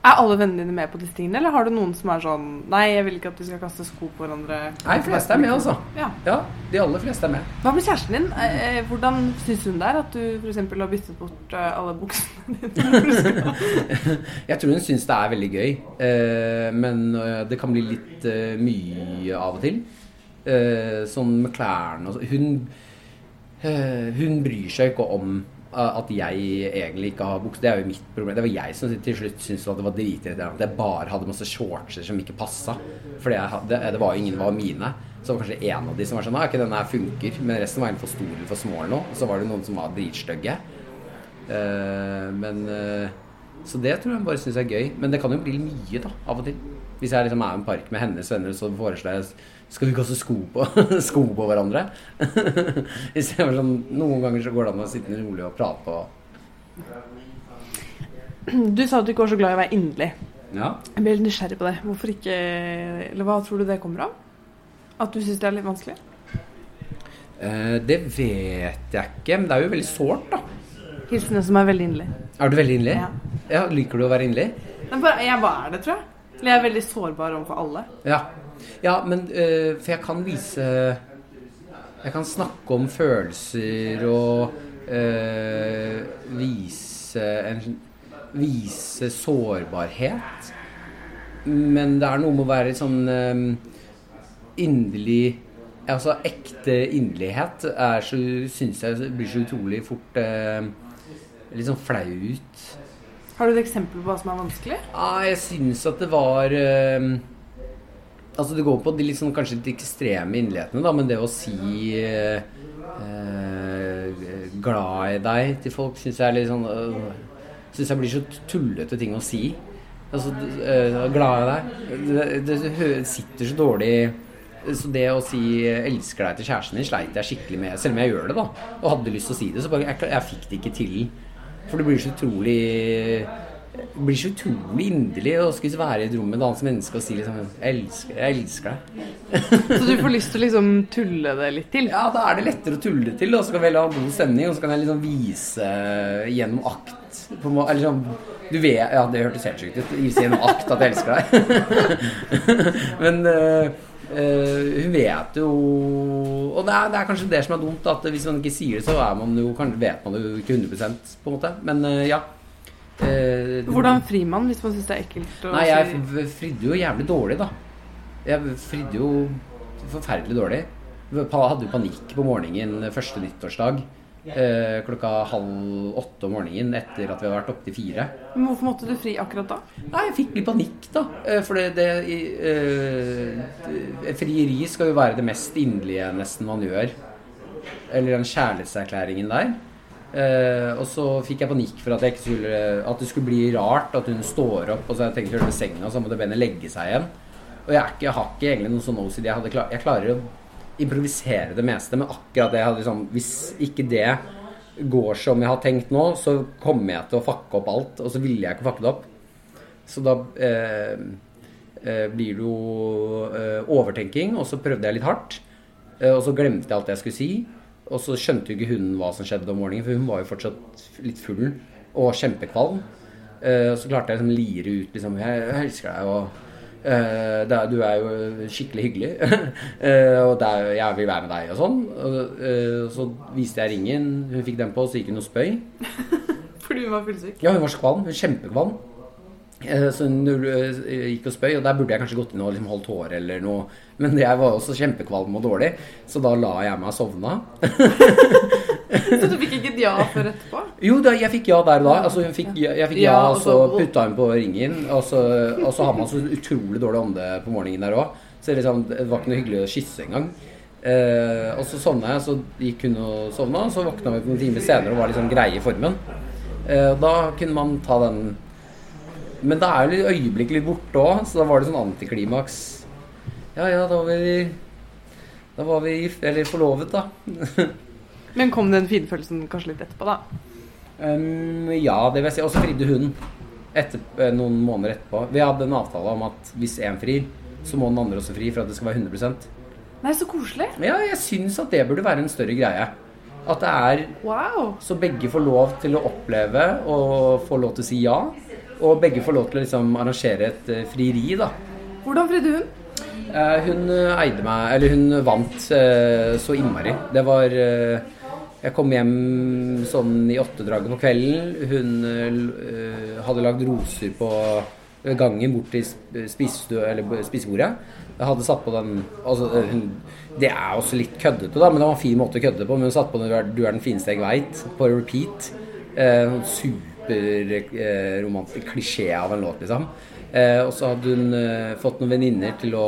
Er alle vennene dine med på disse tingene, eller har du noen som er sånn Nei, jeg vil ikke at vi skal kaste sko på hverandre. Nei, de fleste er med, altså. Ja. Ja, de aller fleste er med. Hva med kjæresten din? Eh, eh, Hvordan syns hun det er at du f.eks. har byttet bort eh, alle buksene dine? Jeg tror hun syns det er veldig gøy, eh, men det kan bli litt mye av og til. Sånn med klærne og sånn. Hun, hun bryr seg ikke om at jeg egentlig ikke har bukse. Det er jo mitt problem. Det var jeg som til slutt syntes at det var dritirriterende at jeg bare hadde masse shortser som ikke passa. For det, var jo ingen var mine. Så var kanskje en av de som var sånn Nei, ikke denne her funker. Men resten var enten for stor eller for små eller noe. Så var det noen som var dritstygge. Uh, men uh, Så det tror jeg bare syns er gøy. Men det kan jo bli mye, da, av og til. Hvis jeg liksom er i en park med hennes venner, så foreslår jeg Skal vi kaste sko på, sko på hverandre? Istedenfor sånn Noen ganger så går det an å sitte rolig og prate og Du sa at du ikke var så glad i å være inderlig. Ja. Jeg ble litt nysgjerrig på det. Hvorfor ikke Eller hva tror du det kommer av? At du syns det er litt vanskelig? Eh, det vet jeg ikke, men det er jo veldig sårt, da. Hilsen en som er veldig inderlig. Er du veldig inderlig? Ja. ja. Liker du å være inderlig? Jeg bare er det, tror jeg. Jeg er veldig sårbar overfor alle. Ja. ja, men uh, For jeg kan vise Jeg kan snakke om følelser og uh, vise en Vise sårbarhet. Men det er noe med å være sånn øh, inderlig Altså ekte inderlighet er Syns jeg blir så utrolig fort uh, litt sånn flaut. Har du et eksempel på hva som er vanskelig? Ja, jeg syns at det var eh, Altså Det går på de litt sånn, kanskje litt ekstreme inderlighetene, da, men det å si eh, eh, glad i deg til folk syns jeg er litt sånn øh, Syns jeg blir så tullete ting å si. Altså, øh, glad i deg det, det sitter så dårlig Så det å si 'elsker deg' til kjæresten din sleit jeg skikkelig med, selv om jeg gjør det, da. Og hadde lyst til å si det, så bare Jeg, jeg fikk det ikke til. For det blir så utrolig det blir så utrolig inderlig å skulle være i et rom med et annet menneske og si liksom 'Jeg elsker, jeg elsker deg'. Så du får lyst til å liksom tulle det litt til? Ja, da er det lettere å tulle det til, og så kan vi ha god stemning, og så kan jeg liksom vise gjennom akt på må, Eller sånn Du vet Ja, det hørtes helt sjukt ut. Vise gjennom akt at jeg elsker deg. Men øh, hun vet jo Og det er, det er, kanskje det som er dumt, at hvis man ikke sier det, så man jo, vet man jo ikke 100% på en måte. Men uh, ja. Uh, Hvordan frir man hvis man syns det er ekkelt? Nei, jeg fridde jo jævlig dårlig, da. Jeg fridde jo forferdelig dårlig. Hadde jo panikk på morgenen første nyttårsdag. Eh, klokka halv åtte om morgenen etter at vi hadde vært oppe til fire. Men Hvorfor måtte du fri akkurat da? Nei, Jeg fikk litt panikk, da. Eh, for det, det eh, Frieri skal jo være det mest inderlige nesten man gjør. Eller den kjærlighetserklæringen der. Uh, og så fikk jeg panikk for at, skulle, at, det skulle bli rart at hun står opp og så jeg tenkte å med senga, så måtte benet legge seg igjen. Og jeg, ikke, jeg, har ikke egentlig noen sånn OCD. Jeg, klar, jeg, klarer å improvisere det meste, men akkurat det liksom Hvis ikke det går som jeg har tenkt nå, så kommer jeg til å fucke opp alt. Og så ville jeg ikke fucke det opp. Så da eh, eh, blir det jo eh, overtenking, og så prøvde jeg litt hardt. Eh, og så glemte jeg alt jeg skulle si. Og så skjønte jo ikke hun hva som skjedde om morgenen, for hun var jo fortsatt litt full og kjempekvalm. Og så klarte jeg liksom lire ut liksom jeg elsker deg, og uh, er, du er jo skikkelig hyggelig. uh, og er, jeg vil være med deg, og sånn. Uh, så viste jeg ringen, hun fikk den på, så gikk hun og spøy. Fordi hun var fullsyk? Ja, hun var så kvalm. Kjempekvalm. Så hun gikk og spøy, og der burde jeg kanskje gått inn og liksom holdt håret eller noe men jeg var også kjempekvalm og dårlig, så da la jeg meg og sovna. så du fikk ikke et ja før etterpå? Jo, da, jeg fikk ja der og da. Altså, jeg fikk, jeg fikk ja, og så putta hun på ringen. Og så, og så har man så utrolig dårlig ånde på morgenen der òg. Så det, liksom, det var ikke noe hyggelig å kysse engang. Eh, og så sovna jeg, så gikk hun og sovna, så våkna vi noen timer senere og var sånn greie i formen. Eh, da kunne man ta den Men da er jo øyeblikket litt borte òg, så da var det sånn antiklimaks ja, ja, da var vi Da var vi gift, eller forlovet, da. Men kom den finfølelsen kanskje litt etterpå, da? Um, ja, det vil jeg si. Og så fridde hun etter, eh, noen måneder etterpå. Vi hadde en avtale om at hvis én frir, så må den andre også fri for at det skal være 100% Nei, så koselig. Ja, jeg syns at det burde være en større greie. At det er wow. Så begge får lov til å oppleve og får lov til å si ja. Og begge får lov til å liksom arrangere et uh, frieri, da. Hvordan fridde hun? Eh, hun eh, eide meg Eller hun vant eh, så innmari. Det var Jeg kom hjem sånn i åttedraget på kvelden. Hun hadde lagd roser på gangen bort til spisebordet. Jeg hadde satt på den altså, Det er også litt køddete, da, men det var en fin måte å kødde på. Men hun satte på den 'Du er den fineste jeg veit' på repeat. Uh, Superromantisk klisjé av en låt, liksom. Eh, og så hadde hun eh, fått noen venninner til å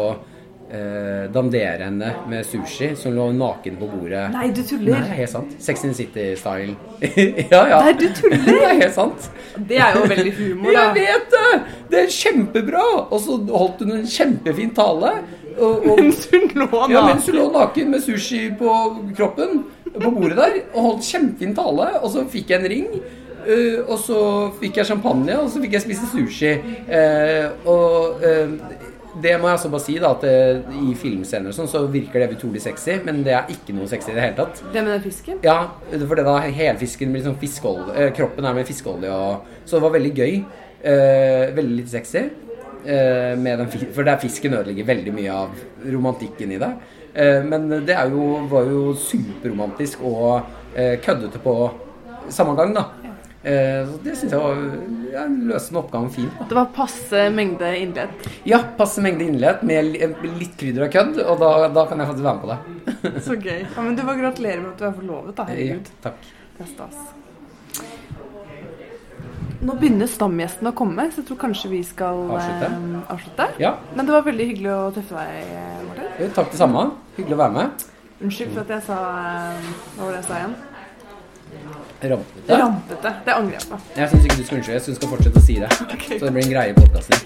eh, danderende med sushi som lå naken på bordet. Nei, du tuller! Nei, helt sant. Sex in the City-style. ja, ja. Nei, du tuller! det er helt sant. Det er jo veldig humor, da. Jeg vet det! Det er kjempebra! Og så holdt hun en kjempefin tale. Og, og, mens hun lå naken? Ja, mens hun lå naken med sushi på kroppen på bordet der. Og holdt kjempefin tale. Og så fikk jeg en ring. Uh, og så fikk jeg champagne, og så fikk jeg spise sushi. Uh, og uh, det må jeg også bare si, da, at i filmscener sånn, så virker det utrolig sexy, men det er ikke noe sexy i det hele tatt. Det med den fisken? Ja, for det da helfisken blir liksom fiskeolje Kroppen er med fiskeolje og Så det var veldig gøy. veldig litt sexy. med den, for der fisken ødelegger veldig mye av romantikken i det. men det jo, var jo superromantisk og køddete på samme gang, da. Eh, så det syns jeg var ja, løste oppgaven fint. Da. Det var passe mengde innledd? Ja, passe mengde innledd med litt krydder og kødd. Og da, da, kan jeg faktisk være med på det. så gøy. Ja, men du bare gratulere med at du er forlovet, da. Herregud. Ja, takk. Det er stas. Nå begynner stamgjestene å komme, så jeg tror kanskje vi skal Avslutte? eh, avslutte. Ja. Men det var veldig hyggelig å treffe deg, eh, Martin. Jo, Takk det samme. Hyggelig å være med. Unnskyld for at jeg sa eh, Hva var det jeg sa igjen? Rampete? Rampete. Det angrer jeg på. Jeg syns ikke du skal unnskylde. Jeg syns du skal fortsette å si det. Okay. Så det blir en greie i podkasten.